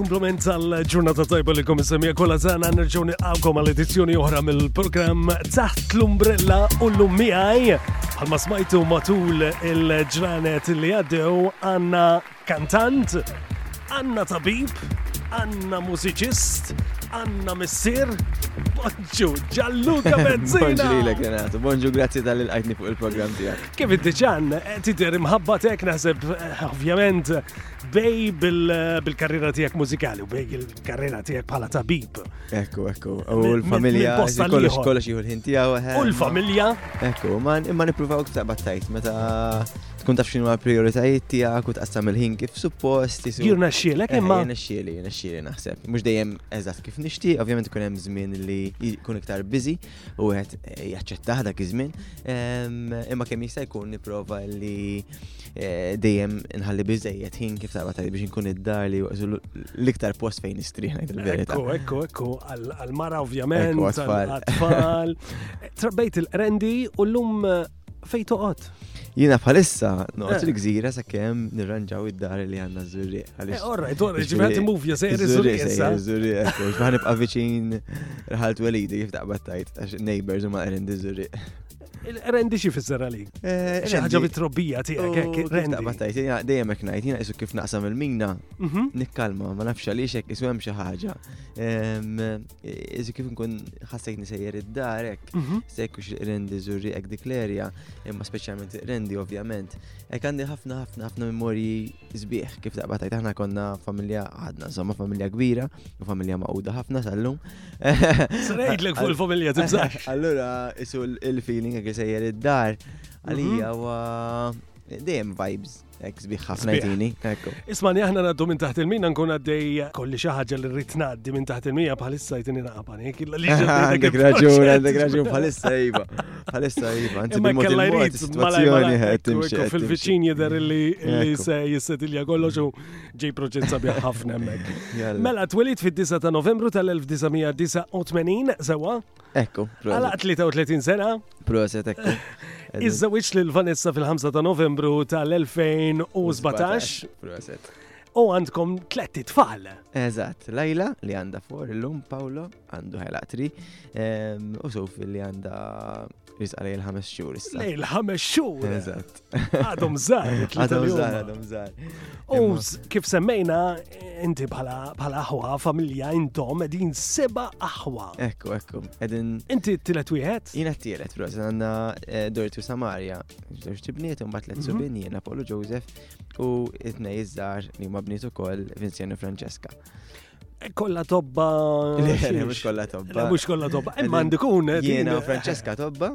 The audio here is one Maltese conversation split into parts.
Komplement għal ġurnata tajba li komissemija kolla zana nerġaw niqawkom għal edizzjoni oħra mill-program taħt l-umbrella u l-lumijaj. Għalma smajtu matul il-ġranet li għaddew għanna Kantant, għandna tabib, għandna mużiċist, għandna missier, Bonġu, Ġalluka Bezzina! Bonġu lilek, Renato. Bonġu, grazzi tal għajtni fuq il-program tijak. Kif inti ċan, eh, tider imħabbatek naħseb, eh, ovvjament, bej eh, bil-karriera tijak mużikali u bej il-karriera tijak bħala tabib. Ekku, ekku. U l-familja, kollox kollox jieħu l-ħin tijaw. U l-familja. Ekku, ma imma nipruvaw ktabat tajt, meta Tkun taf x'inhuma l-prijoritajiet tiegħek u tqassam il-ħin kif suppost. isu- Jirna xxielek Eh, imma. jirna xxieli, jirna xxieli naħseb. Mhux dejjem eżatt kif nixtieq, ovvjament ikun hemm żmien li jkun iktar busy u wieħed eh, jaċċettah dak iż-żmien. Ehm, Imma kemm jista' jkun nipprova li eh, dejjem nħalli biżejjed ħin kif taqbad għalli biex inkun id-dar li huwa l- l-iktar post fejn nistrieħ ngħid il-verità. Ekku, ekku, ekku, għal- għal-mara ovvjament, Ekku, għat-tfal. għal-tfal. Trabbejt il-qrendi u l-lum Fej toqgħod? Jiena bħalissa noqgħod eh. il-gżira sakemm nirranġaw id-dar li għandna żurri. Eh, orra, torri, ġifieri movja sejri żurri. Żurri, ġifieri nibqa' viċin raħalt welidi kif taqbad tajt għax neighbors huma rendi żurri. Rendi xi fisser għali? Eh, xi ħaġa bit-trobbija tiegħek hekk oh, rendi. Taqbad tajt, dejjem hekk ngħid, jiena qisu kif naqsam il-mina, mhm. nikkalma, ma nafx għaliex hekk isu hemm xi ħaġa. Iżi kif nkun ħassejt nisejjer id-darek, mhm. sejk kux rendi zurri ek diklerja, imma speċjalment rendi ovvjament. Ek għandi ħafna ħafna ħafna memorji zbieħ kif daqba tajt aħna konna familja għadna, insomma familja kbira u familja maquda ħafna sallum. Srejdlek fuq il-familja tibżax. Allura, isu il-feeling għek sejjer id-dar, mhm. għalija wa dejjem vibes Ek sbiħ ħafna jtini. Ismani aħna naddu minn taħt il-mina nkun għaddej kolli xi ħaġa li rrid ngħaddi minn taħt il-mija bħalissa jtini naqban. Għandek raġun, għandek raġun bħalissa iva. Bħalissa iva. Imma kellha jrid situazzjoni qed timxi. Fil-viċin jidher li se jissetilja kollox u ġej proġett sabiħ ħafna hemmhekk. Mela twelid fid-9 ta' Novembru tal-1989 sewa. Ekku. Għala 33 sena. Proset ekku. Iżżewġ lil Vanessa fil-5 ta' Novembru tal-2017. Proset. U għandkom tlet tfal. Eżatt, Lajla li għandha for illum, Paolo għandu ħelatri, ehm, u Sofi li għandha jisqalej il-ħames xhur issa. Lej il-ħames xhur. Eżatt. Għadhom żgħar. Għadhom żgħar, għadhom żgħar. U kif semmejna, inti bħala aħwa, familja, intom, edin seba aħwa. Ekku, ekku, edin. Inti t-tilet wieħed? Jina t-tilet, bro, għanna eh, Dortu Samarja, ġdorġ tibniet, un bat l-etzu mhm. bin, jina Polo Joseph, u it-nej iż-żar li ma bniet ukoll Vinzjani Francesca. Eh, kolla tobba. Le, mux kolla tobba. Mux kolla tobba. Imma eh, għandikun. Jena Francesca tobba.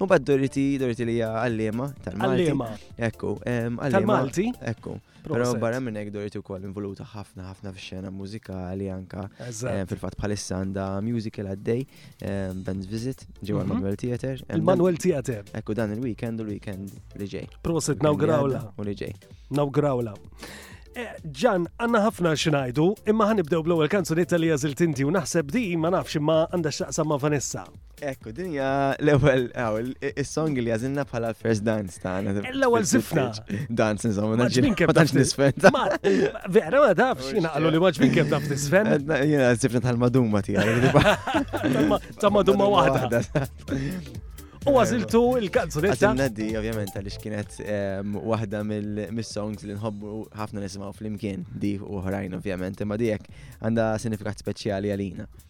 U bad Doriti, Doriti li hija għallima tal-Malti. Għallima. Ekku, tal-Malti. Ekku. Però barra minn hekk Doriti wkoll involuta ħafna ħafna fix-xena mużikali anka. Fil-fatt bħalissa għandha musical għaddej, Benz Visit, ġew mhm. manuel Theater. Il-Manuel Theater. Ekku dan il-weekend u l-weekend li ġej. Prosit nawgrawla. U li ġej. Nawgrawla. Eh, Ġan, għanna ħafna xinajdu, imma ħanibdew bl-ewwel kanzunetta li għażilt inti u naħseb di ma nafx imma għandha x'taqsam ma' Vanessa. Ekku, din hija l-ewwel is-song li għażilna bħala l-first dance tagħna. L-ewwel zifna. Dance insomma, ma ġibin kemm tafx nisfen. Vera ma tafx, jiena qalu li ma ġibin kemm taf nisfen. Jiena zifna tal-maduma tiegħi. Ta' maduma waħda. U għaziltu il-kanzunetta. Għazilna di, ovvjament, għalix kienet ehm, wahda mill-songs li nħobbu ħafna nisimaw fl-imkien, di u uħrajn, ovvjament, imma dijek għanda sinifikat speċjali għalina.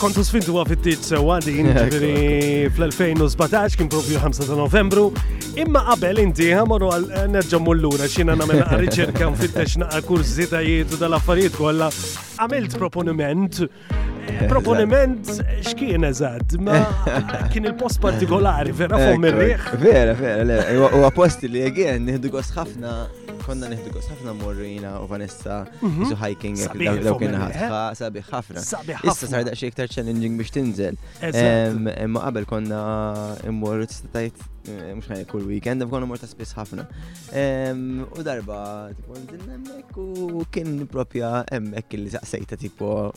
Kontu sfintu għafittit sewa din, ġifiri fl-2017 kien propju 5 ta' novembru, imma qabel inti għamorru għal eh, nerġa mullura xina namel riċerka nfittex naqqa kurzitajiet u dal-affarijiet kolla, għamilt proponiment eh, Proponiment xkien eżad, ma kien il-post partikolari, vera fom Vera, vera, vera, u għaposti li għen, nihdu għos ħafna konna nieħdu gost ħafna morru jina u Vanessa mhm. isu hiking daw kien ħafna eh? sabiħ ħafna. Issa sar daqxie iktar challenging biex tinżel. Imma qabel konna immorru t-statajt eh, mux ħajja kull weekend, konna morta spiss ħafna. U darba, tipo, emmek u kien propja emmek li saqsejta tipo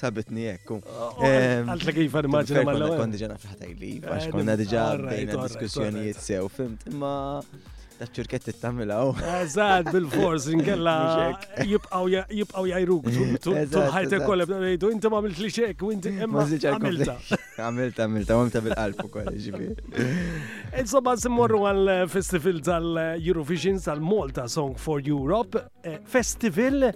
Sabitni hekk. Għaltla kif immaġina ma l-ewwel. Kont diġà naf ħatajli, eh, għax konna diġà bdejna diskussjonijiet sew, fimt, imma ta' ċirketti t-tamila u. Eżad, bil-fors, inkella jibqaw jibqaw jajruk, tul ħajtek kollha bda ngħidu, inti ma għamilt li xek, u inti imma għamilta. Għamilta, għamilta, għamilta bil-qalb ukoll, ġibi. Insomma, simmorru għal-festival tal-Eurovision tal-Malta Song for Europe. Eh, festival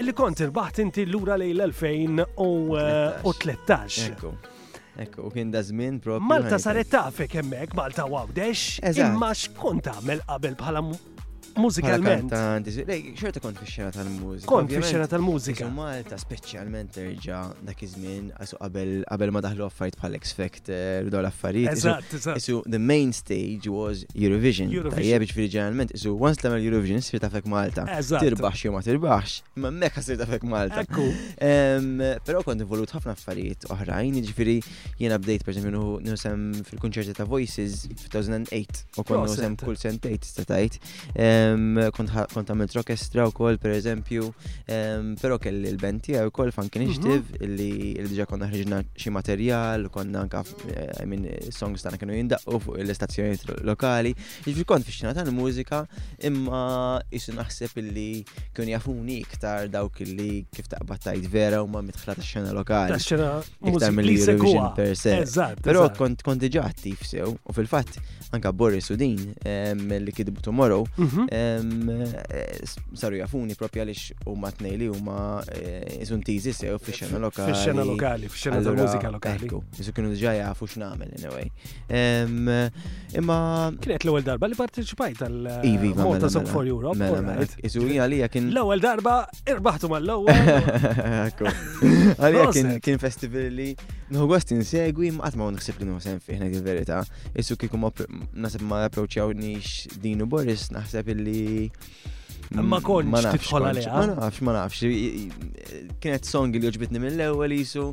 li kont irbaħt inti l-lura lejl 2013. Ekku. Ekku, u kien da żmien propju. Malta saret tafek hemmhekk, Malta għawdex. Imma x'kont tagħmel qabel bħala mużikalment. Xorta kont fi xena tal-mużika. Kont fi xena tal-mużika. Malta speċjalment terġa' dak iż-żmien, għasu qabel ma daħlu affarijiet bħal X Factor u dawn l-affarijiet. Eżatt, eżatt. Isu the main stage was Eurovision. Tajjeb ġifieri ġeneralment isu once tagħmel Eurovision sir ta' fek Malta. Eżatt. Tirbaħx jew ma tirbaħx, imma mekk sir ta' fek Malta. Ekku. Però kont involut ħafna affarijiet oħrajn, ġifieri jiena bdejt pereżempju nusem fil-kunċerti ta' Voices f'2008 u kont nusem kull sentejt, istatajt. Kont għamilt rockestra u koll, per eżempju, pero kelli l-band tiegħi u koll fan kien mhm. iġtib illi diġa konna ħriġna xi materjal, konna anka eh, minn songs tagħna kienu jindaqqu fuq l-istazzjonijiet lokali. Jiġri kont fi xtina tal-mużika imma jisu naħseb illi kienu jafuni iktar dawk illi kif taqbad tajt vera u ma mitħla ta' xena lokali. iktar mill-Eurovision per se. Però kont kont diġà attiv sew u fil-fatt anka Boris u din li kitbu Tomorrow mhm. eh, saru jafuni propja li huma tnej li huma eh, iżuntiżi sew fix-xena lokali. Fix-xena lokali, fix-xena tal-mużika lokali. Isu kienu diġà jafu x'nagħmel anyway. Imma kienet l-ewwel darba li parteċipajt tal-Malta Song for Europe. Mela, mela. Isu hija li kien l-ewwel darba Irbaħtu mal-ewwel. Għalija kien kien festival li nħu gost insegwi ma qatt ma nħsib li nħosem fih ngħid il-verità. Issu kieku ma nasib ma approċċjawnix din u Boris naħseb illi Ma konċ tidħol għaliha. Ma nafx, ma nafx. Kienet song li oġbitni mill-ewwel jisu.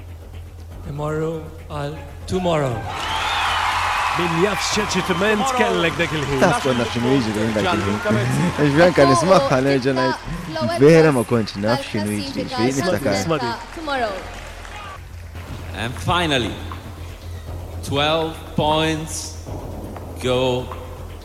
Imorru għal tomorrow. Min jaf xeċitment kellek dak il-ħin. Taf konna xinu jiġi din dak il-ħin. Ġvan kan nismaħħa nerġa' ngħid. Vera ma kontx naf xinu jiġi xi niftakar. And finally, 12 points go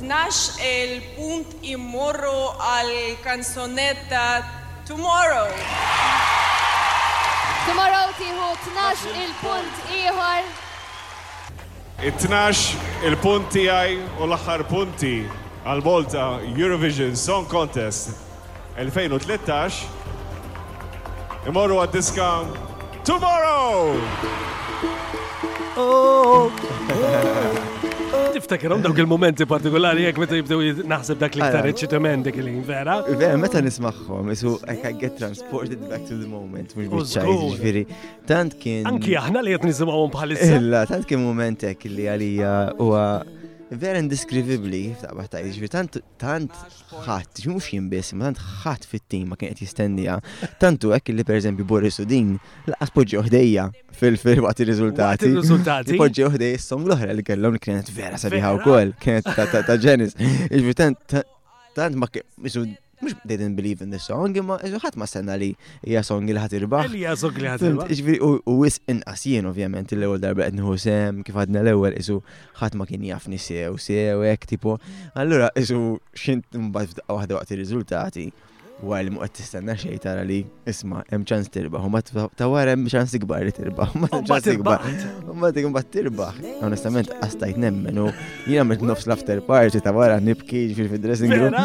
tnax il punt immorru għal kanzonetta Tomorrow. Tomorrow tieħu tnax il punt ieħor. It-tnax il punt tiegħi u l-aħħar punti għal Malta Eurovision Song Contest. 2013 imorru għad-diska Tomorrow! Niftakirhom dawk il-momenti partikolari jekk meta jibdew jid- naħseb dak l-iktar Ara. eċitament dik il-ħin vera. Vera, meta nismaħħom, isu I can get transported back to the moment, mux U bieċajt, żgur. ġifiri. Tant kien. Anki aħna li qed nisimgħuhom bħalissa. Illa, tant kien moment hekk li għalija huwa vera indeskrivibli, taqbad tajt, ġifiri, tant, tant ħadd, mhux jien biss, ma tant ħadd fit-tim ma kien qed jistenniha. Tantu hekk li pereżempju Boris u din laqas poġġew ħdejja fil-fil waqt ir-riżultati. Ir-riżultati. Poġġew ħdejja s-song l-oħra li kellhom li kienet vera sabiħa wkoll, kienet ta' ġenis. Iġbi tant tant ma kien mux they didn't believe in the song, imma ħadd ma senna li hija song li ħadd irbaħ. Hija song li ħadd irbaħ. Ġifieri u wis inqas jien ovvjament l-ewwel darba qed nieħu sem kif għadna l-ewwel isu ħadd ma kien jafni sew, sew hekk tipo. Allura isu xint mbagħad f'daqqa waħda waqt ir-riżultati wara li muqgħod tistenna xejn tara li isma' hemm ċans tirbaħ u ma ta' wara hemm ċans ikbar li tirbaħ. Ma ċans ikbar. Ma dik imbagħad tirbaħ. Onestament qastajt nemmen u jien għamilt nofs l-after party ta' wara nibki fil-dressing room.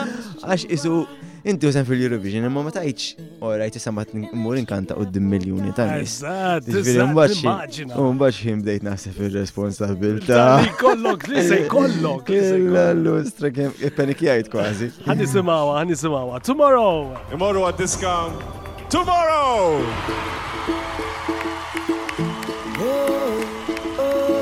Għax isu inti użen fil-Eurovision imma ma tajtx U rajt jisamat mmur inkanta u d-dim miljoni ta' nis. Umbax jim bdejt naħseb il-responsabilta. Kollok, li se kollok. Kellu, strakem, penik jajt kważi. Għani simawa, għani simawa. Tomorrow! Imorru għad-diska. Tomorrow! Oh, oh.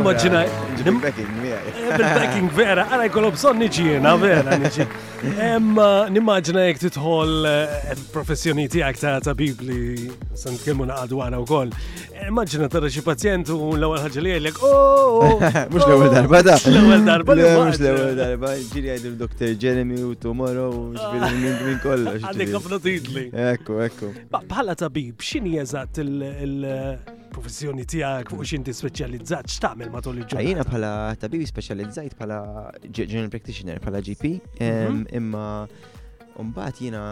Nimmaġina. Bil-packing, Bil-packing, vera, għara jkollu bżon niġiena, vera, niġi. Nimmaġina jek titħol eh, professjoni tijak ta' tabib li san kelmu naqadu għana u koll. Immaġina tara xie pazjent u l-ewel ħagġa li għajlek, oh! Mux l-ewel darba da. L-ewel darba li Mux l-ewel darba, ġiri għajdu Dr. Jeremy u tomorrow, ġbiri minn kollox. Għandek għafna titli. Ekku, ekku. Bħala tabib, x'inhi eżatt il-professjoni tiegħek u x'inti speċjalizzat x'tagħmel matul il-ġurnata? Jiena bħala tabib speċjalizzajt bħala general practitioner bħala GP, mhm. imma mbagħad jiena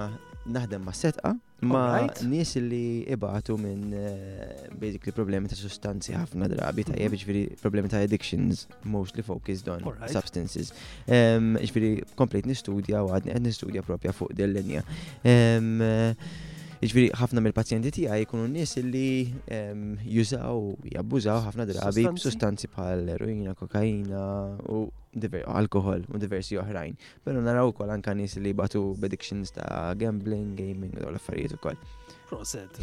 naħdem ma' setqa ma' nies li ibatu minn eh, basically problemi ta' sustanzi ħafna drabi ta' jiebi mhm. ġviri problemi ta' addictions mostly focused on right. substances. Um, ġifiri, komplejt nistudja u għadni għed nistudja propja fuq del linja um, Ġifiri, ħafna mill-pazjenti tiegħi jkunu nies li um, jużaw, jabbużaw ħafna drabi sustanzi bħal eroina, kokaina u alkohol u diversi oħrajn. Pero naraw kol anka nies li batu b'addictions ta' gambling, gaming u l-affarijiet ukoll. Proset.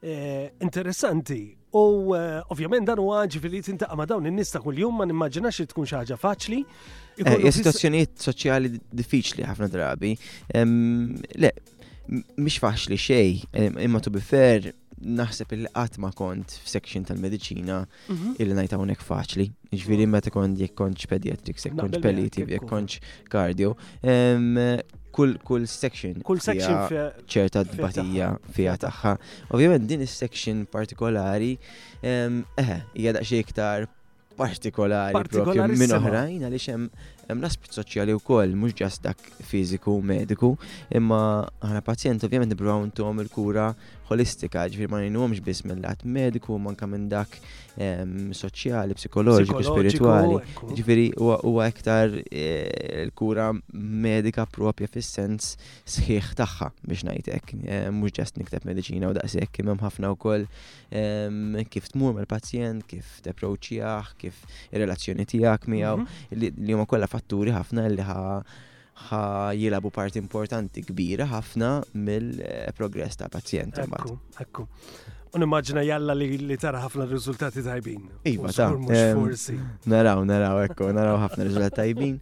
Eh, interessanti. U eh, ovvjament dan huwa ġifieri tintaqa' ma' dawn in-nies ta' kuljum ma nimmaġinax li tkun xi ħaġa faċli. Eh, hija situazzjonijiet soċjali diffiċli ħafna drabi. Le, mhix faċli xejn, imma tu bifer naħseb il qatt ma kont f'section tal-mediċina Illi ngħid hawnhekk faċli. Ġifieri meta kont jekk kontx pediatrics, jekk kontx peliti, jekk kontx cardio. Kull kull section. Kull section ċerta d-batija fija tagħha. Ovvjament din is-section partikolari eħe hija daqsxejn iktar partikolari propju minn oħrajn għaliex hemm l-aspett soċjali wkoll mhux ġast dak fiżiku mediku, imma aħna pazjent ovvjament nippruvaw intom il-kura holistika, ġifir ma ngħinuhomx biss mill-lat mediku, manka minn dak ehm, soċjali, psikoloġiku, spirituali. Ġifiri huwa iktar eh, l-kura medika propja fis-sens sħiħ tagħha biex ngħidlek. Eh, mhux ġest nikteb mediċina u daqshekk imem ħafna wkoll ehm, kif tmur mal-pazjent, kif teproċjah, kif ir-relazzjoni tiegħek miegħu mhm. li huma kollha fatturi ħafna li ħa ħa jilagħbu parti importanti kbira ħafna mill-progress ta' pazjent. Ekku, ekku. U nimmaġina jalla li tara ħafna riżultati tajbin. Iva, ta' forsi. Naraw, naraw, ekku, naraw ħafna riżultati tajbin.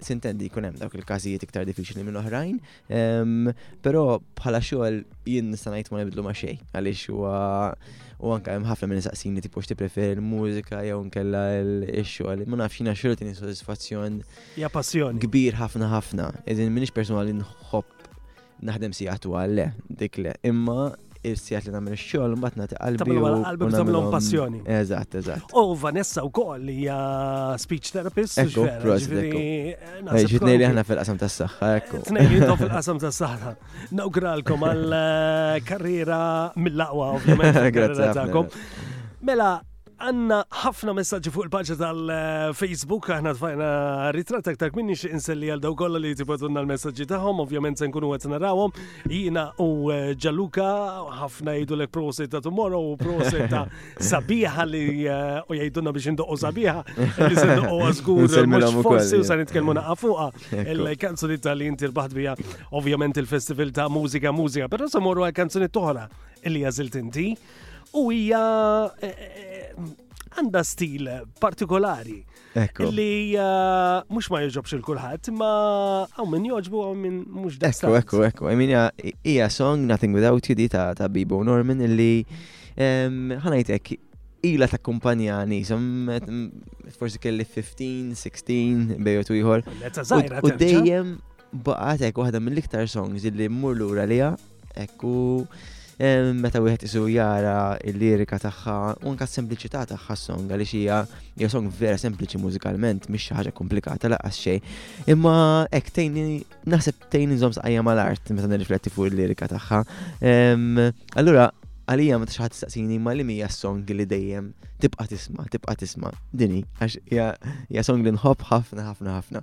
Sintendi jkun hemm dawk il-każijiet iktar diffiċli minn oħrajn, Però bħala xogħol jien nista' ngħid ma nibdlu ma' xejn għaliex huwa u anke hemm ħafna minn saqsini tipo x'tippreferi l-mużika jew nkella x-xogħol. Ma nafx jiena xogħol tieni sodisfazzjon. Ja passjoni. Kbir ħafna ħafna. Iżin m'iniex persuna li nħobb naħdem si attwal le, dik le. Imma irsiet li nagħmel ix-xogħol mbagħad nagħti qalbi. Qalbi tagħmilhom passjoni. Eżatt, eżatt. U Vanessa wkoll hija speech therapist. Ekku, Ġitni li aħna fil-qasam tas-saħħa, ekku. Tnejn intom fil-qasam tas-saħħa. Nawgralkom għal eh, karriera mill-aqwa ovvjament. Grazzi tagħkom. Mela, Għandna ħafna messaġġi fuq il-paġna tal-Facebook, aħna tfajna ritratt aktar minni xi inselli għal daw kollha li tibatunna l-messaġġi tagħhom, ovvjament se nkunu qed narawhom. Jiena u eh, Ġalluka ħafna jgħidu l prosit ta' tomorrow u prosit ta' sabiħa li eh, u jgħidulna biex indoqqu sabiħa li se ndoqqu għażgur forsi u se nitkellmu naqa' fuqha il-kanzunità li inti rbaħt biha ovvjament il-festival ta' mużika mużika, però se morru għal kanzunit oħra illi għażilt inti. U hija eh, eh, għandha stil partikolari. Ekku. Li eh, mhux ma joġobx il kulħadd ma hawn min joġbu hawn min mhux dak. Ekku, ekku, ekku. I mean hija song Nothing Without You di ta' ta' Bibo Norman illi ħanajtek ila ta' kumpanjani, forsi kelli 15, 16, bejot u jħor. U dejjem Baqgħet hekk waħda mill-iktar songs illi mmur lura liha hekk u meta wieħed isu jara l-lirika tagħha u anke s-sempliċità tagħha s-song għaliex hija hija song vera sempliċi mużikalment mhix xi ħaġa komplikata laqas xejn. Imma hekk tejni naħseb tejni nżomm sqajja mal-art meta nirrifletti fuq il-lirika tagħha. Allura għalija meta xi ħadd staqsini ma li hija song li dejjem tibqa' tisma', tibqa' tisma' dini għax hija song li nħobb ħafna ħafna ħafna.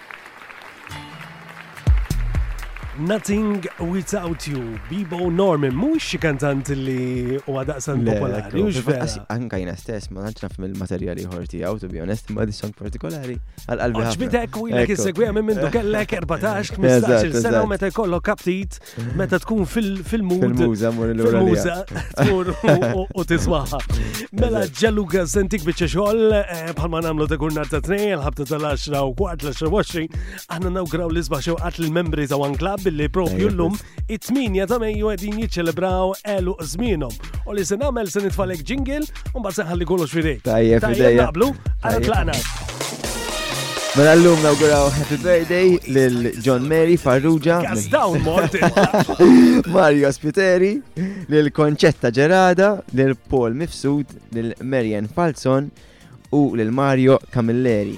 Nothing Without You, Bibo Norman, mux xi kantant li u għadaqsan popolari, u xvera. Anka jina stess, ma nafx naf mill-materjali ħorti għaw, to be honest, ma di song partikolari, għal-qalbi. Ġbitek u jina kissegwija minn mindu kellek 14-15 sena u meta jkollok kaptit Meta tkun fil-mood. Fil-muża, mur il-muża. Tmur u tismaħa. Mela ġaluga sentik bieċa xogħol eh, bħalma nagħmlu ta' kurnar ta' tnej, l-ħabta tal-10 u kwart l-20, aħna nawgraw l isbaħ xewqat l-membri ta' One Club billi propju l-lum it-8 ta' Mejju qegħdin jiċċelebraw elu żmienhom. U li se nagħmel se nitfalek jingle Un bat seħalli kollox fidejk. Tajjeb, fidejk. Naqblu, għara tlaqna. Mela l-lum nawguraw Happy Birthday lil John Mary Farrugia. Gazdawn morti. Mario Spiteri, lil Konċetta Ġerada, lil Paul Mifsud, lil Marian Falzon u lil Mario Camilleri.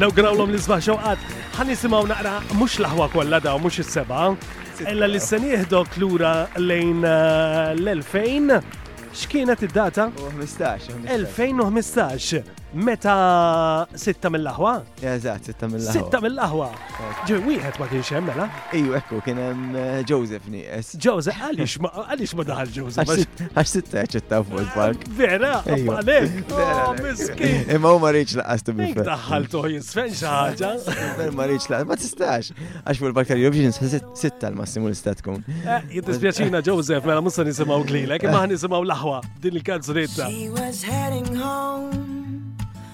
Nawgrawlhom li sbaħ xewqat. Ħa nisimgħu naqra mhux l-aħwa kollha daw mhux is-seba'. Ella li se nieħdok lura lejn eh, l-2000 x'kienet id-data? 2015. 2015. Meta sitta mill-aħwa? Eżatt, sitta mill-aħwa. Sitta mill-aħwa. Ġej, wieħed ma kienx hemm mela? Iju, ekku, kien hemm eh, Joseph nieqes. Joseph, għaliex ma għaliex ma daħal Joseph? Għax sitta ċetta fuq il-park. Vera, għalek, oh, miskin. Imma u ma rridx laqas tu bif. Daħal tu jisfen xaġa. Ma rridx laqas, ma tistax. Għax fuq il-park tal-Eurovision sitta l-massimu l-istat tkun. Eh, Jittispjaċina Joseph, mela musa nisimaw glilek, imma nisimaw laħwa din il-kanzunetta. She was heading home.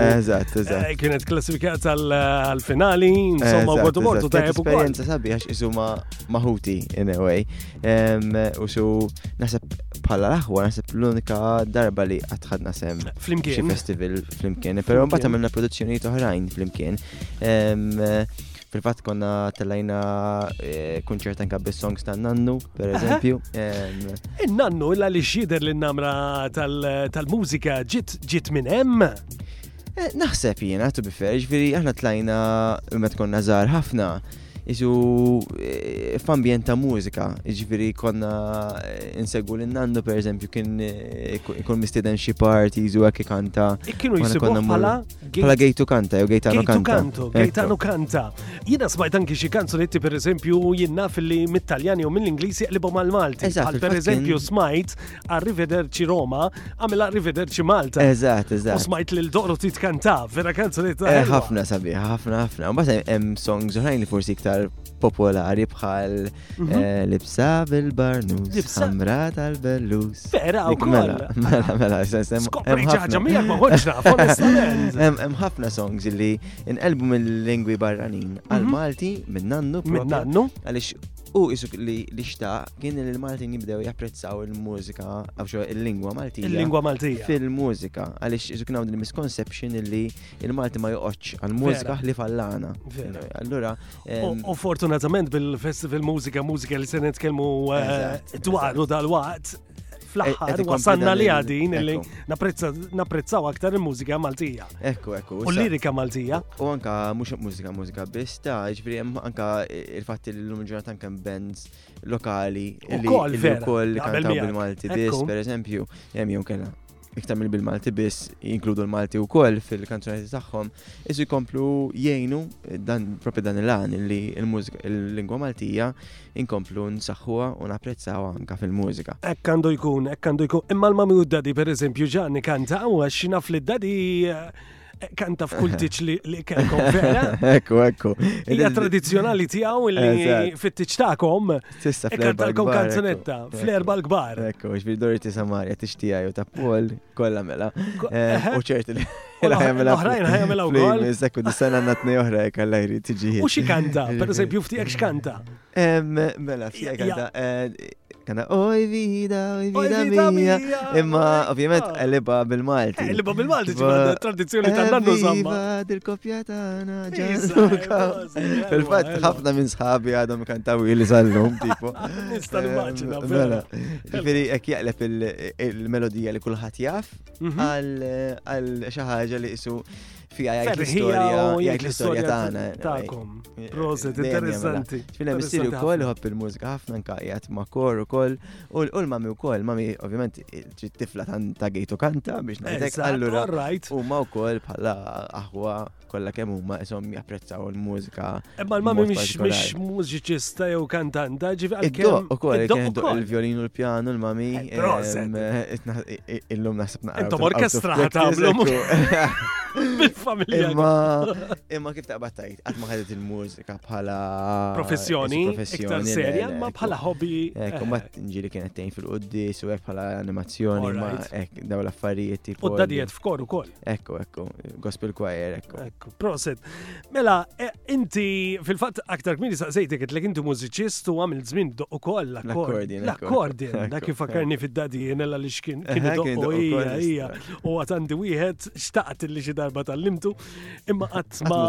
Eżatt, eżatt. Eh, kienet klassifika tal-finali, insomma, u għadu mortu ta' ebu kol. Esperienza sabi għax isu maħuti, in a way. U su, nasab bħala l-aħwa, nasab l-unika darba li għatħadna sem. Flimkien. Xi festival flimkien, pero mbagħad għamilna produzzjoni toħrajn flimkien. Fil-fatt konna tellajna eh, kunċert anka bis-songs ta' nannu, per eżempju. Il-nannu illa li xider li namra tal-mużika ġit ġit minn hemm. Eh, naħseb jiena, tu bifer, ġviri aħna tlajna met konna żgħar ħafna isu eh, f'ambjent ta' mużika, ġviri konna insegwu l nannu per eżempju kien ikun mistiden xi parti, isu għek kanta. Kienu jisibu bħala Bħala Gejtu Kanta jew Gejtano Kanta. Gejtu Kanto, Gejtano Kanta. Jiena smajt anki xi kanzunetti per eżempju jinnaf li mit-Taljani u mill-Ingliż jaqlibu mal-Malti. Għal per eżempju smajt Arrivederci Roma għamil Arrivederci Malta. Eżatt, eżatt. U smajt lil Dorothy tkanta, vera kanzunetta. Eh, ħafna sabiħ, ħafna ħafna. Mbagħad hemm songs oħrajn li forsi iktar popolari bħal mhm. eh, libsa bil-barnus, ħamra tal-bellus. Vera, u mela, mela, mela, Skopri ġaġa, mija ma għodġna, Hemm ħafna songs li inqelbu mill-lingwi barranin mhm. għal-Malti minn nannu. Minn nannu. Għalix U isu li li xtaq kien li l-Maltin jibdew japprezzaw il-mużika, għaw il-lingwa Maltija. Il-lingwa Maltija. Fil-mużika, għalix isu kien għamdin misconception li il-Malti ma joqgħodx għal-mużika li fallana. Allura, U fortunatament bil-festival mużika, mużika li se nitkellmu eh, dwaru dal-waqt, fl-aħħar wasanna li għadin li napprezzaw aktar il-mużika Maltija. Ekku, ekku. U l-lirika Maltija. U anka mhux mużika mużika biss ta' ġifieri hemm anka il-fatt li l-lum ġurnata anke bands lokali li wkoll kantaw bil-Malti biss, pereżempju, hemm jew kellha iktar mill bil-Malti biss jinkludu l-Malti u koll fil-kanzunati tagħhom, isu jkomplu jgħinu dan propri dan il-għan li l-mużika l-lingwa Maltija inkomplu nsaħħuha u napprezzaw anka fil-mużika. Hekk għandu jkun, hekk għandu jkun. Imma l-mami u d-dadi pereżempju ġani kanta u għax naf li d-dadi kanta f'kultiċ li, li kellkom vera. ekku, ekku. Hija tradizzjonali tiegħu li fit-tiċ tagħkom. Tista' e kantalkom kanzunetta fl-erba l-kbar. Ekku, ġbir Doriti Samarja tixtija jew ta' Paul kollha mela. Eh, u ċerti li Oħrajn ħajamela wkoll. Sekku dis-sena għandna tnej oħra jekk alla jrid tiġi. U xi kanta, pereżempju ftiegħek x'kanta? Mela, fija kanta. Kanta, oj vida, oj vida mia. Imma, ovvijament, eliba bil-Malti. Eliba bil-Malti, ġibba tradizjoni ta' nannu zamma. Eliba dil-kopja ta' ġanluka. Fil-fat, ħafna minn sħabi għadhom kantaw il-zallum, tipo. Nista' nimmaġina. Mela, ġifiri, ek jaqleb il-melodija li kullħat jaf mhm. għal xaħġa li jisu Fija jgħid l-istorja, jgħid l-istorja tagħna. Tagħkom. Proset, interessanti. Fina missieri wkoll iħobb il-mużika ħafna nkaqjat ma' kor ukoll u l-mami wkoll, mami ovvjament trid tifla ta' gejtu kanta biex ngħidlek allura huma wkoll bħala aħwa kollha kemm huma isom japprezzaw il-mużika Imma l-mami mhix mużiċista jew kantanta, ġifi għal-kem. U kol, il-violin u l-pjanu, l-mami. Eh, il-lum naħseb naqra. Intom orkestra ħatamlu. Bil-familja. Imma, imma kif taqbad tajt, għat ma ħedet il-mużika bħala. Professjoni, iktar serja, ma bħala hobby. Ekku, ma ġili kienet tejn fil-qoddis u bħala animazzjoni, ma ek, daw l-affarijiet. U d-dadijet f'kor u kol. Ekku, ekku, gospel choir, ekku. Ekku, proset. Mela, e, inti fil-fat aktar kmini saqsejtek għet l-ek inti mużiċist u għamil zmin doq u koll l-akkordin. L-akkordin, da kif fakarni fid-dadi jena l xkin kien doq u ija, ija. U għatandi wieħed xtaqt li xi darba tal-limtu, imma għat ma.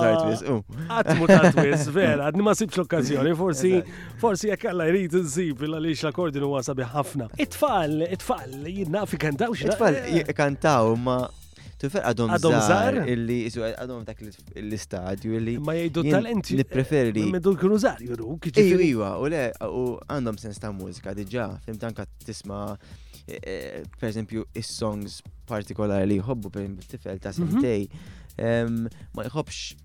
Għat mutatwis, vera, għadni ma sibx l-okkazjoni, forsi. Forsi jekk Alla jrid insib il għaliex l-akkordin huwa sabiħ ħafna. It-tfal, it-tfal, jinnaf ikantaw xi. It-tfal ikantaw ma tifel għadhom żgħar illi għadhom dak l-istadju illi. Ma jgħidu talent. Nippreferi li. Medu l-kunu żgħar juru. Ejju, ejwa, u le, u għandhom sens ta' mużika diġà, fim tanka tisma' e, e, per eżempju is-songs partikolari li jħobbu per tifel ta' mhm. sentej. Ma jħobbx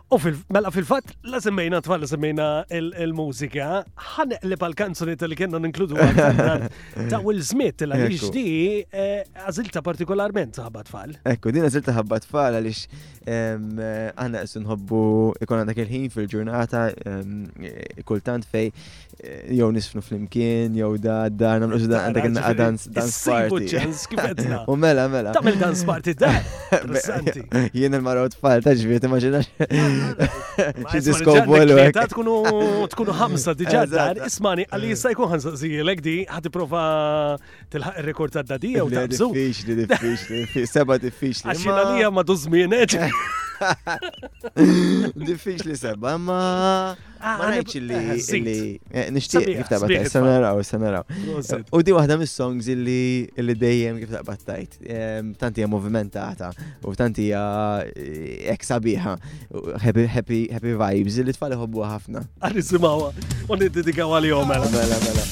U mela fil-fat, la semmejna tfal, la semmejna il-mużika, ħan li pal-kanzuni tal-li kena ninkludu ta' Will Smith, la li ġdi eh, għazilta partikolarment ħabba tfal. Ekku, din għazilta ħabba tfal għalix għanna s-nħobbu ikon għandak il-ħin fil-ġurnata kultant fej jew nisfnu flimkien, jew da dar namlu ġuda għandek innaqa dance dance party. ċans kif għedna. U mela, mela. Tamil dance party da. Jien il-maraw tfal ta' ġviet immaġina. Xi disco bolu. Ta' tkunu tkunu ħamsa diġà dar, ismani għalli jista' jkun ħansa żielek di ħad prova tilħaq ir-rekord ta' dadija u ta' bżu. Diffiċli, diffiċli, seba' diffiċli. Għaxina li ma' dużmien, Diffiċli seba, ma Ah, Ma ngħidx li eh, żid. li eh, nixtieq Sabiħ, kif taqbad sabiħ tajt, sa it-tfal. naraw, sa naraw. Prosit. U di waħda mis-songs li li dejjem kif taqbad tajt. Em, Tant hija movimentata u tant hija eh, hekk sabiħa. U Happy happy happy vibes li tfal iħobbuha ħafna. Għan nisimawa, u niddedikaw għal-jom, mela. Mela, mela.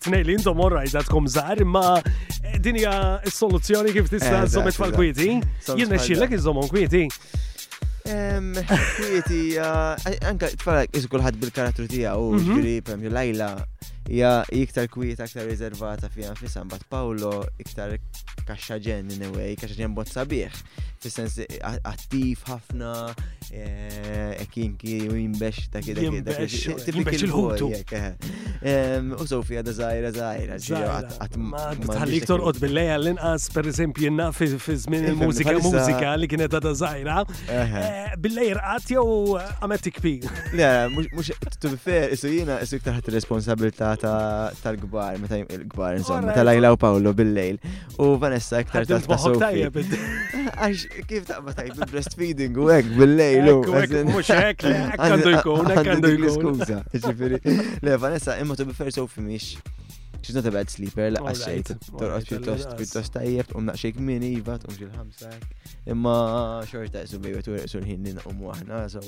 Tnej li intom orrajt għadkom żgħar, imma eh, din hija s-soluzzjoni kif tista' Eżatt, żomet eżatt. kwieti. Żomm Jien nexxilek iżommhom kwieti. Em, Kwieti, ah, anka tfal isu kulħadd bil-karattru tiegħu, Mhm. ġifieri pem Lajla hija iktar kwieta, iktar riservata fiha nfisha, mbagħad Paolo iktar kaxxa ġen in a way, kaxxa ġen bozza bih. fis-sens attiv ħafna, eh, kinki u jimbex ta' kida kida. Jimbex il-ħutu. U Sofi għada zaħira zaħira. Tħallik torqod bil-leja l-inqas, per eżempju, jenna fi zmin il-mużika mużika li kienet għada zaħira. Eh, bil-leja rqat jew għamet tikpi. Le, mux tu fair, isu jina, isu iktar ħat responsabilta tal-gbar, meta il-gbar, insomma, tal-lajla u Paolo bil-lejl. U Vanessa iktar ta' tbaħħok tajjeb. Għax kif taqba tajjeb breastfeeding u hekk bil-lejl u mhux hekk li għandu jkun hekk għandu jkun. Skuża, ġifieri. Le Vanessa imma tu bifer sofi mhix. She's not a bad sleeper, la għaxxej, torqos pjuttost pjuttost tajjeb, u naqxej kmin iva, tqum xil-ħamsa. Imma xorta jsu bejwet u jqsu l-ħin ninqum waħna, so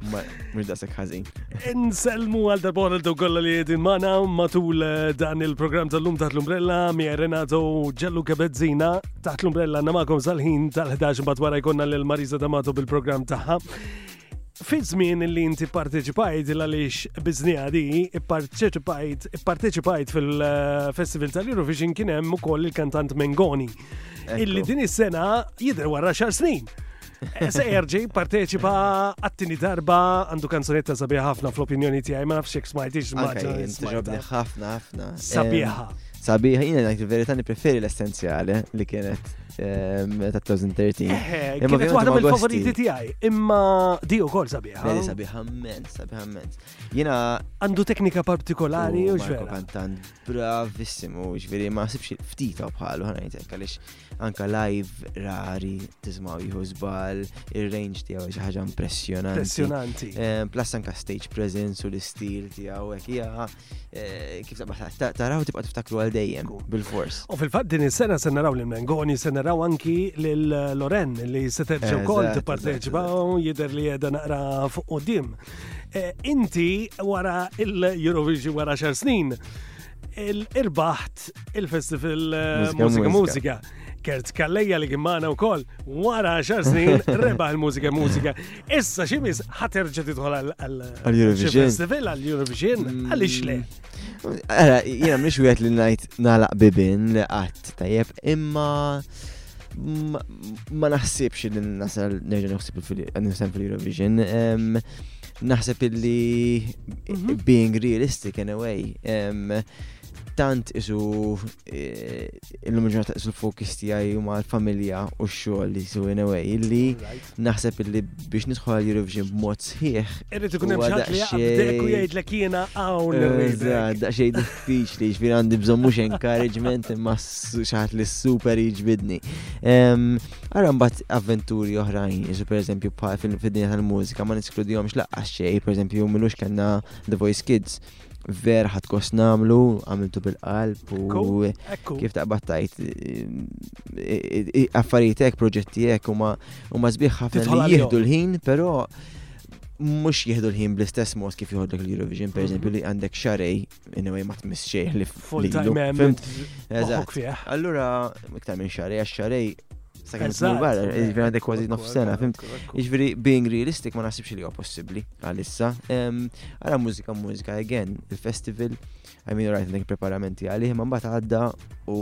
Mux da sekk ħazin. Inselmu għal darbon għal kolla li jedin mana matul eh, dan il-program tal-lum taħt l-umbrella mi Renato Ġallu Kabezzina taħt l-umbrella namakom sal-ħin tal-11 bat wara jkonna l-Marisa Damato bil-program taħħa. Fi żmien li inti parteċipajt għaliex biznija di, parteċipajt, parteċipajt fil-Festival tal-Eurovision kien hemm ukoll il-kantant Mengoni. Illi din is-sena jidher wara xar snin. Sejjer ġej parteċipa għattini darba għandu kanzunetta sabiħa ħafna fl-opinjoni tiegħi ma nafx jekk smajtix maġġa. ħafna ħafna. Sabiħa. Sabiħa, jina ngħid il-verità preferi l-essenzjali li kienet ehm, ta' 2013. Eh, eh, kienet waħda mill-favoriti tiegħi, imma di wkoll sabiħa. Veri sabiħa men, sabiħa men. Jina għandu teknika partikolari oh, u ġveri. Kantant bravissimu, ġveri ma sibx ftit bħalu ħanajtek għaliex anka live rari tismaw jieħu żball, ir-range tiegħu xi ħaġa impressjonanti. Impressjonanti. Eh, plus anka stage presence u l-istil tiegħu hekk hija eh, kif taraw tibqa' tiftakru għal dejjem bil-fors. U fil-fatt din is-sena se naraw lil Mengoni, se naraw anki lil Loren li se terġa' wkoll tipparteċipa u jidher li qiegħda naqra fuq qudiem. Eh, inti wara il-Eurovision wara xar snin il-irbaħt il-festival eh, Musika Musika. Kert Kalleja li kimmana u koll wara xar snin reba il-mużika mużika. Issa ximis ħaterġa titħol għal-Eurovision. Festival għal-Eurovision, mm. għalix le? Għara, jena mnix u li najt nalaq bibin li għat tajjeb, imma ma naħsibx li nasal nerġa nħsib fil-Eurovision. Naħseb illi mhm. being realistic in a way, tant isu eh, illum ġurnata isu l-fokus tiegħi huma l-familja u x-xogħol li su in a way illi naħseb illi biex nidħol għal Eurovision b'mod sħiħ. Irrid ikun hemm ħadd li jaqbdek u jgħidlek jiena hawn. Eh, daqsxejn diffiċli ġbir għandi bżonn mhux encouragement imma xaħat li super jiġbidni. Ara mbagħad avventuri oħrajn, jiġu pereżempju bħal fid-dinja tal-mużika ma niskludihomx laqqas xejn, pereżempju milux kellna The Voice Kids ver ħat kos namlu, għamiltu bil-qalb u kif taqbad tajt affarijtek, proġettijek u ma zbiħ ħafna li jihdu l-ħin, pero mux jihdu l-ħin bl-istess mod kif jħodlek l-Eurovision, per mhm. li għandek xarej Anyway, ma tmiss xejn li Full time hemm. Eżatt. Allura, iktar minn xarej, għax xarej Sakin tmur barra, iġveri għandek kważi nofs sena, fimt? Iġveri being realistic ma nasibx li huwa possibbli għalissa. Għara mużika mużika again, il-festival, I mean right għandek preparamenti għalih, ma mbagħad għadda u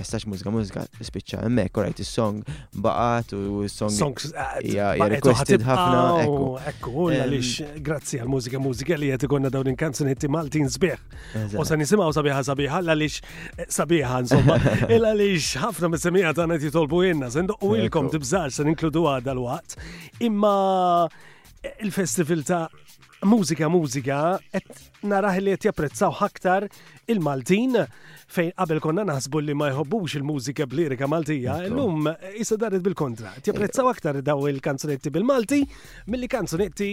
Essax mużika, mużika spiċċa hemmhekk, orajt is-song baqgħet u s-song. Song hija requested ħafna. Ekku, ekku, għaliex grazzi għal mużika mużika li qed ikonna dawn il-kanzunetti Maltin sbieħ. U se nisimgħu sabiħa sabiħa għaliex eh, sabiħa insomma. Il għaliex ħafna mis-semija tagħna jitolbu jenna, se ndoqqu ilkom tibżar se ninkludu għadha l-waqt. Imma eh, il-festival ta' mużika mużika Narah li qed japprezzawh aktar il-Maltin fejn qabel konna naħsbu li ma jħobbux il-mużika b'lirika Maltija, illum issa daret bil-kontra. Qed japprezzaw aktar daw il-kanzunetti bil-Malti milli kanzunetti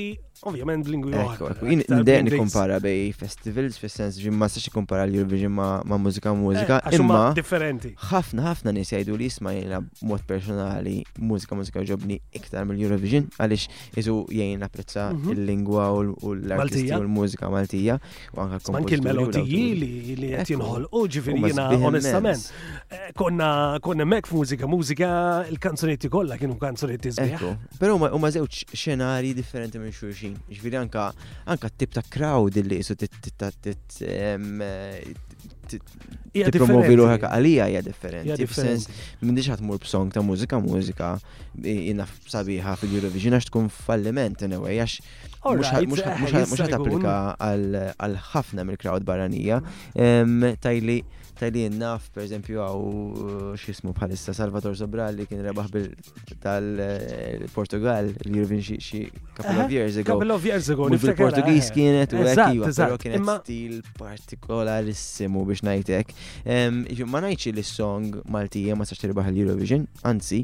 ovvjament b'lingwi oħra. Jien dejjem nikkumpara bej festivals fis-sens ġim ma sax ikkumpara l-Eurovision ma' mużika mużika. Eh, imma differenti. Ħafna ħafna nies jgħidu li jisma' jiena mod personali mużika mużika ġobni iktar mill-Eurovision għaliex iżu jgħin napprezza mhm. il-lingwa u l-artisti u l-mużika Maltija u anka l Anki l-melodiji li qed jinħolqu ġifieri jiena onestament. Eh, konna konna mek f'mużika, mużika l-kanzunetti kollha kienu kanzunetti sbieħ. Però huma żewġ xenari differenti minn xulxin. Ġifieri anka anka t-tip ta' crowd li jisu tippromovi ruħek għalija hija differenti. F'sens m'għandix ħadd mur b'song ta' mużika mużika jina sabiħa fil-Eurovision għax tkun falliment in a way għax mux għat applika għal ħafna mill-crowd barranija tajli tajli naf per eżempju għaw uh, xismu bħalissa Salvator Sobral li kien rebaħ bil tal-Portugal l-Eurovision xie couple of years ago couple of years ago il-Portugis eh. kienet u għek kienet stil partikolarissimu biex najtek Ma ngħidx li s-song Malti ma sax tirbaħ l-Eurovision, anzi,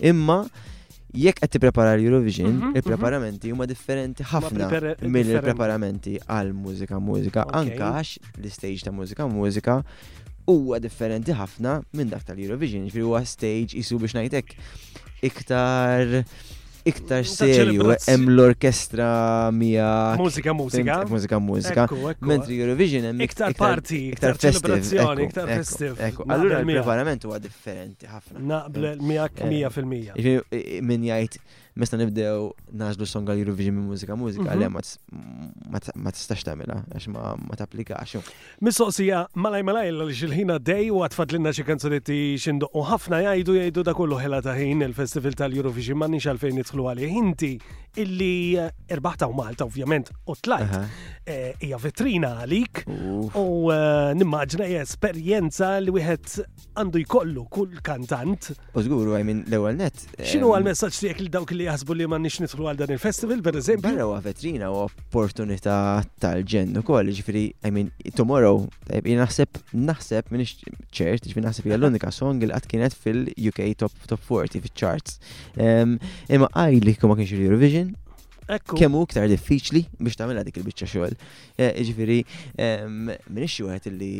imma jekk qed tipprepara l-Eurovision, mhm, mhm. il-preparamenti huma differenti ħafna mill-preparamenti għal mużika mużika, anka għax l-istage ta' mużika mużika huwa differenti ħafna minn dak tal-Eurovision, ġifieri huwa stage isu biex ngħidlek iktar iktar serju, hemm l-orkestra mija. Mużika, mużika. Mużika, mużika. Mentri Eurovision hemm iktar parti, iktar celebrazzjoni, iktar festiv. Allura l-preparament huwa differenti ħafna. Naqbel eh, miegħek 100%. Eh, min jgħid mesta nibdew nażlu songa l-Eurovision minn mużika mużika, mhm. le ma tistax tagħmilha għax ma tapplikax. Mistoqsija, Malajr malajr għaliex il-ħin għaddej u għad fadlilna xi kanzunetti x'indoqqu ħafna jgħidu jgħidu da kollu ħela ta' ħin il-festival tal-Eurovision m'għandniex għalfejn nidħlu għalih. Inti illi irbaħta u Malta ovvjament u tlajt eh, hija vetrina għalik u eh, nimmaġna hija esperjenza li wieħed għandu jkollu kull kantant. U żgur, I mean, l-ewwel net. X'inhu ehm, għall-messaġġ tiegħek li dawk li jaħsbu li ma nix nidħlu għal dan il-festival, per eżempju? Barra huwa vetrina u opportunità tal-ġenn ukoll, ġifieri, I mean, tomorrow, tajb, naħseb, naħseb, minix ċert, ġifieri naħseb hija l-unika song li qatt kienet fil-UK top top 40 fil-charts. Ehm, imma għajli kuma kienx Eurovision, Kemm hu iktar diffiċli biex tagħmilha dik il-biċċa xogħol. Eh, ġifieri, ehm, minix xi wieħed li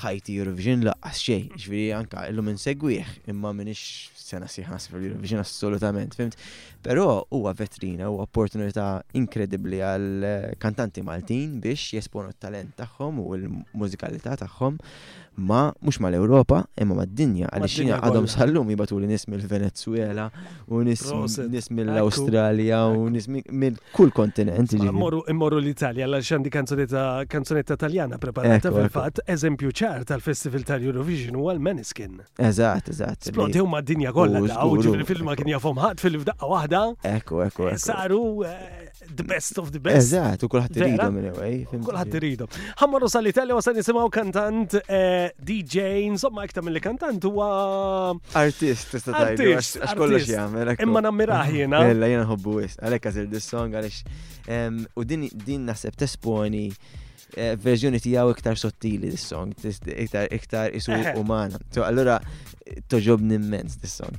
ħajti Eurovision laqqas xej, ġviri anka illum insegwih, imma minix sena siħ nasib l-Eurovision assolutament, fimt. Pero huwa vetrina, huwa opportunità inkredibli għal kantanti Maltin biex jesponu t-talent tagħhom u l-mużikalità tagħhom ma mhux mal-Ewropa, imma mad-dinja, għaliex xina għadhom sal-lum jibatu l-nis mill-Venezuela, u nis Proset. nis mill-Awstralja u nis mi- minn kull kontinent. ġifieri. Immorru, immorru l-Italja, għal xandi kanzunetta, kanzunetta taljana preparata Ekku, ekku. fil-fat, eżempju ċar tal-Festival tal-Eurovision u għal-Maniskin. Eżatt, eżatt. li- Splodew ma' dinja kollha U daw, żguru. ġifri fil-ma kien jafhom ħadd fil-fdaqqa waħda, Ekku, ekku, ekku. saru eh, the best of the best. Eżatt, u kulħadd iridhom anyway. Kulħadd iridhom. Ħammar u sal-Italja u se nisimgħu kantant eh, DJ, insomma iktar mill kantant huwa artist tista' tgħidu għax kollox jagħmel. Imma nammirah jiena. Ella jiena nħobbu wis, għalhekk għażil dis-song għaliex u din din naħseb tesponi eh, verżjoni tiegħu iktar sottili dis-song, iktar iktar isu eh. umana. So allura toġobni immens dis-song.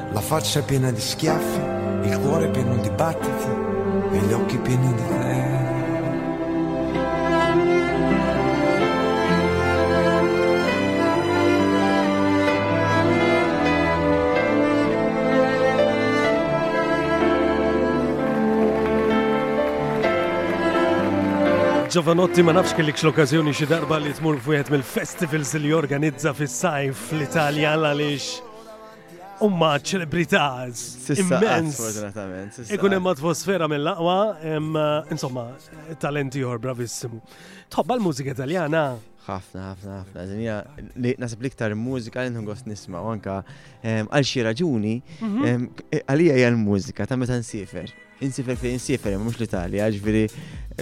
La faccia è piena di schiaffi, il cuore è pieno di battiti e gli occhi pieni di te. Giovanotti ma nafx kellikx l-okkazjoni xi darba li tmur f'wieħed mill-festivals li jorganizza fis-sajf fl-Italja għaliex Umma ċelebrità immens. Ikun hemm atmosfera mill-aqwa, insomma, talenti ieħor bravissimu. Tħobba l-mużika Italjana? ħafna, ħafna, ħafna. Dinja, nasib liktar mużika li nħoss nisma, anka għal xi raġuni, mhm. għalija hija l-mużika ta' meta nsifer. Insifer fejn insifer, mhux l-Italja, ġifieri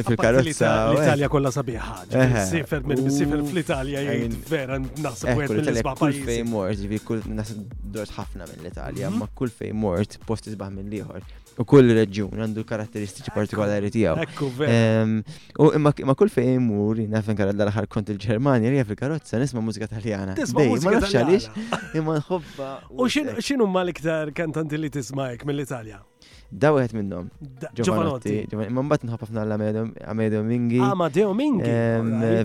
fil-karozza. L-Italja kollha sabiħa. Insifer minn insifer fl-Italja jgħid vera naħseb wieħed mill-isbaħ pajjiż. Kull fejn mort, ġifieri kull naħseb dort ħafna mill-Italja, mhm. ma kull fejn mort post isbaħ mill-ieħor. U kull reġjun għandu karatteristiċi partikolari tiegħu. Ekku, ehm, U imma kull fejn mur, nafen kara dal-aħħar kont il-Ġermanja, rija fil-karozza nisma' mużika taljana. Tisma' mużika taljana. Imma nħobba. U x'inhu ma l-iktar kantanti li tismajk mill-Italja? Da wieħed minnhom. Giovanotti. Imma mbagħad nħobb ħafna l-Amedeo Mingi. Ah, Amedeo Mingi.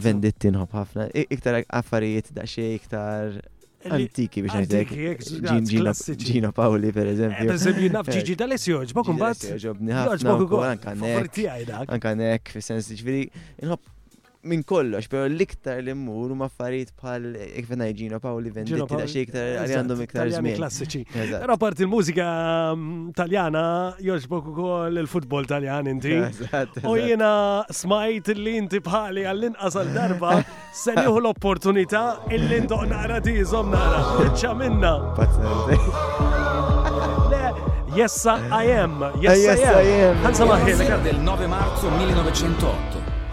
Venditti nħobb ħafna. Iktar affarijiet da xej iktar antiki biex ngħidlek. Gino Paoli per eżempju. Per eżempju naf Gigi D'Alessio ġbok imbagħad. Ġobni ħafna. Anka nek. Anka nek fis-sens ġifieri inħobb minn kollox, pero l-iktar li mmur huma affarijiet bħal kif qed ngħid Gino Paoli Venditti da xi iktar li għandhom iktar żmien. Klassiċi. Però parti l-mużika mm, Taljana jogħġbok ukoll il-futbol Taljan inti. U jiena smajt li inti bħali għall-inqas għal darba se nieħu l-opportunità illi ndoq naqra tiżhom nara. Iċċa minna. Yes I am, yes I am. Yes I am. Għansa maħħilek. Il-9 Marzu 1908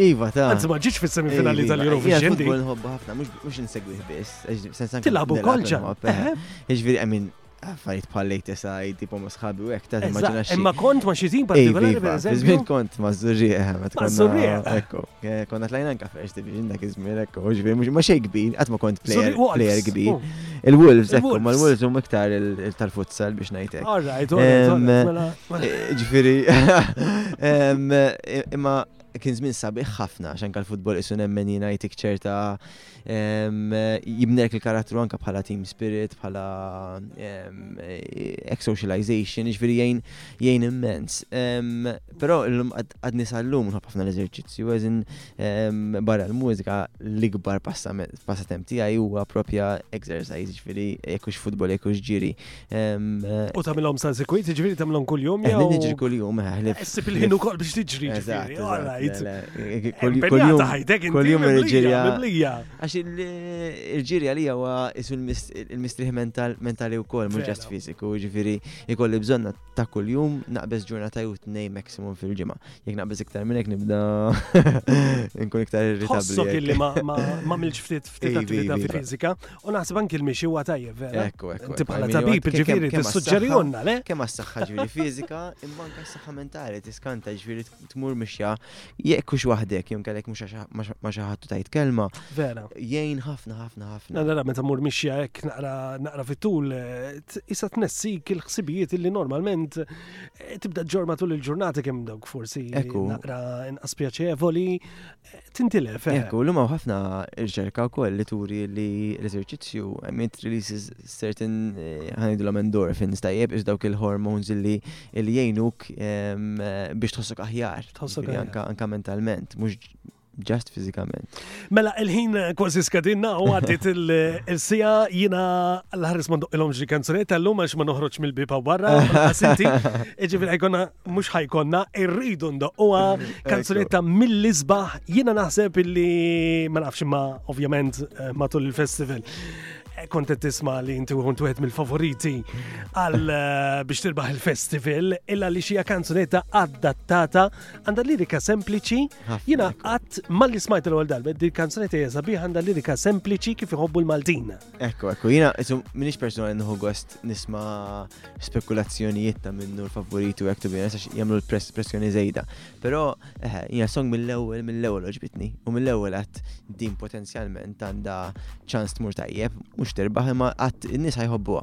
Iva, ta. Għanzi ma ġiġ fis-semi finali eh, tal-Eurovision. Iva, iva, nħobbu ħafna, mux nsegwih biss. Tilabu kolġa. Iġviri, għamin, għaffariet bħal latest għaj, tipo ma sħabi u għek, ta' immaġina xie. Imma kont ma xizin eh, partikolari, iva, per eżempju. Zmin kont ma zurri, eh, ma tkun. Zurri, ekko. Konna tlajna anka fex, tibi ġinda kizmir, ekko, ġviri, ma xej kbir, għat ma kont player, player kbir. Oh. Il-Wolves, ekko, ma l-Wolves um iktar tal-futsal biex najtek. All right, all right. Ġviri, imma kien żmien sabiħ ħafna għax anke l-futbol isu nemmen jiena jtik ċerta jibnek il-karattru anke bħala team spirit, bħala ex-socialization, ġifieri jgħin jgħin immens. Però llum għad nisallum nħobb ħafna l-eżerċizzju għażin barra l-mużika l-ikbar passatemp tiegħi huwa propja exercise, ġifieri jekk hux futbol jekk hux ġiri. U tamilom san sekwit, ġviri tamilom kull-jum. Għalli eh, nġri kull-jum, għalli. Eh, Sib il-ħinu kol biex tiġri. Kull-jum. Kull-jum il-ġirja. Għax il-ġirja li għawa isu il-mistriħ mentali u kol, mux ġast fiziku, ġviri ikolli bżonna ta' kull-jum naqbez ġurnata u t-nej maksimum fil-ġimma. Jek naqbez iktar minnek nibda nkun iktar irritabli. Għassok illi ma milġ ftit ftit attività fizika. U naħseb anki l-mixi huwa tajjeb vera. Ekku, ekku. Inti bħala tabib, ġifieri tissuġġerihunna, le? Kemm għas-saħħa ġifieri fiżika, imma anke s-saħħa mentali tiskanta ġifieri tmur mixja jekk hux waħdek jew kellek mhux ma xi ħadd tajt kelma. Vera. Jgħin ħafna ħafna ħafna. Nara meta mur mixja hekk naqra naqra fit-tul issa tnessik il-ħsibijiet illi normalment eh, tibda ġorma tul il-ġurnata kemm dawk forsi naqra inqas pjaċevoli. tintilef. Eh. Ekku, l-lum ħafna riċerka wkoll li turi li l-eżerċizzju għamilt releases certain eh, ħanidu l endorphins tajjeb iż dawk il-hormones li li jgħinuk ehm, biex tħossok aħjar. Tħossok aħjar. Anka mentalment, mhux ġast fizikament. Mela, il-ħin kważi skadinna u għaddit il-sija jina l-ħaris mandu il-om ġi kanzunet għallum għax ma noħroċ mill-bipa barra, għasinti, iġi fil-ħajkonna mux ħajkonna, irridu ndoqquha, kanzunetta mill-isbaħ, jina naħseb illi ma nafx imma ovvjament eh, matul il-festival eh, kontet tisma li inti uħunt wieħed mill-favoriti għal eh, biex tirbaħ il-festival illa li xija kanzunetta adattata għandha lirika sempliċi jina għat mal-li smajt l-għol dal-bed il-kanzunetta jasabiħ għandha lirika sempliċi kif iħobbu l-Maltin. Ekku, ekku, jina, jisum, minix persona li nħu gost nisma spekulazzjonijiet ta' minnu l-favoritu għek tubina, sax jamlu l-pressjoni zejda. Pero, eħe, eh, jina song mill-ewel, mill-ewel oġbitni, u mill-ewel għat din potenzjalment għanda ċans tmur tajjeb, mux terbaħ, ma għat n-nis ħajħobbuwa.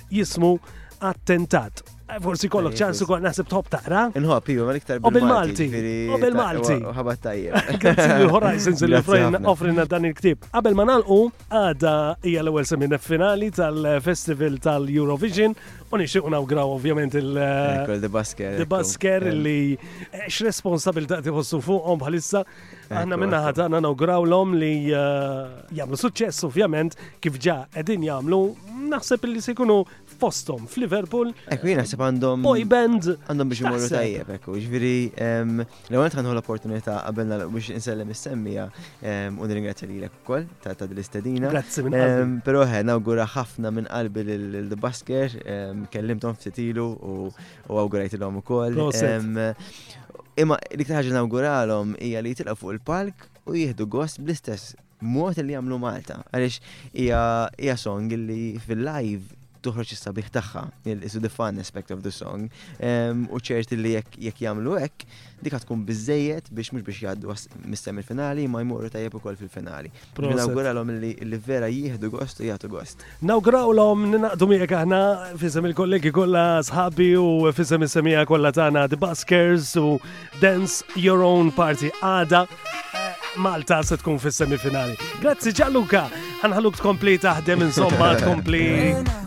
jismu attentat. Eh, forsi kollok ċans u koll naħseb tħob taqra. Nħob, ju, ma iktar bil-Malti. U bil-Malti. Ħabat tajjeb. Grazzi Horizons li offrina dan il-ktib. Qabel ma nalqu, għada hija l-ewwel semina finali tal-Festival tal-Eurovision u nixtieq nawgraw ovvjament il- eh, The Basker. The Basker li eh, x-responsabilità tiħossu fuqhom bħalissa Aħna minna ħatana nawgrawlhom li eh, jagħmlu suċċess ovvjament kif ġa qegħdin jagħmlu naħseb li se jkunu fostom f'Liverpool. Ekku jina se għandhom. Boy band. Għandhom biex imorru tajjeb, ekku. Ġviri, l-għant għanħu l-opportunità għabelna biex insellem is-semmija u nirringrazzja li l-ek ukoll ta' dil-istedina. Grazzi minn qalbi. Pero ħe, nawgura ħafna minn qalbi l-Basker, kellimtom ftitilu u U awgurajtilhom ukoll. Imma dik ħaġa nawguralhom hija li jitilgħu fuq il-palk u jieħdu gost bl-istess mod li jagħmlu Malta. Għaliex hija song li fil-live toħroġ is-sabiħ tagħha, is the fun aspect of the song. U ċert li jekk jagħmlu hekk, dik tkun biżejjed biex mhux biex jgħaddu mis-semi finali ma jmorru tajjeb ukoll fil-finali. Proset. Nawguralhom li li vera jieħdu gost u jagħtu gost. Nawgrawlhom ninaqdu miegħek aħna fisem il-kollegi kollha sħabi u fisem is-semija kollha tagħna The Buskers u Dance Your Own Party għada eh, Malta se tkun fis-semifinali. Grazzi Ġalluka, ħanħalluk tkompli taħdem insomma tkompli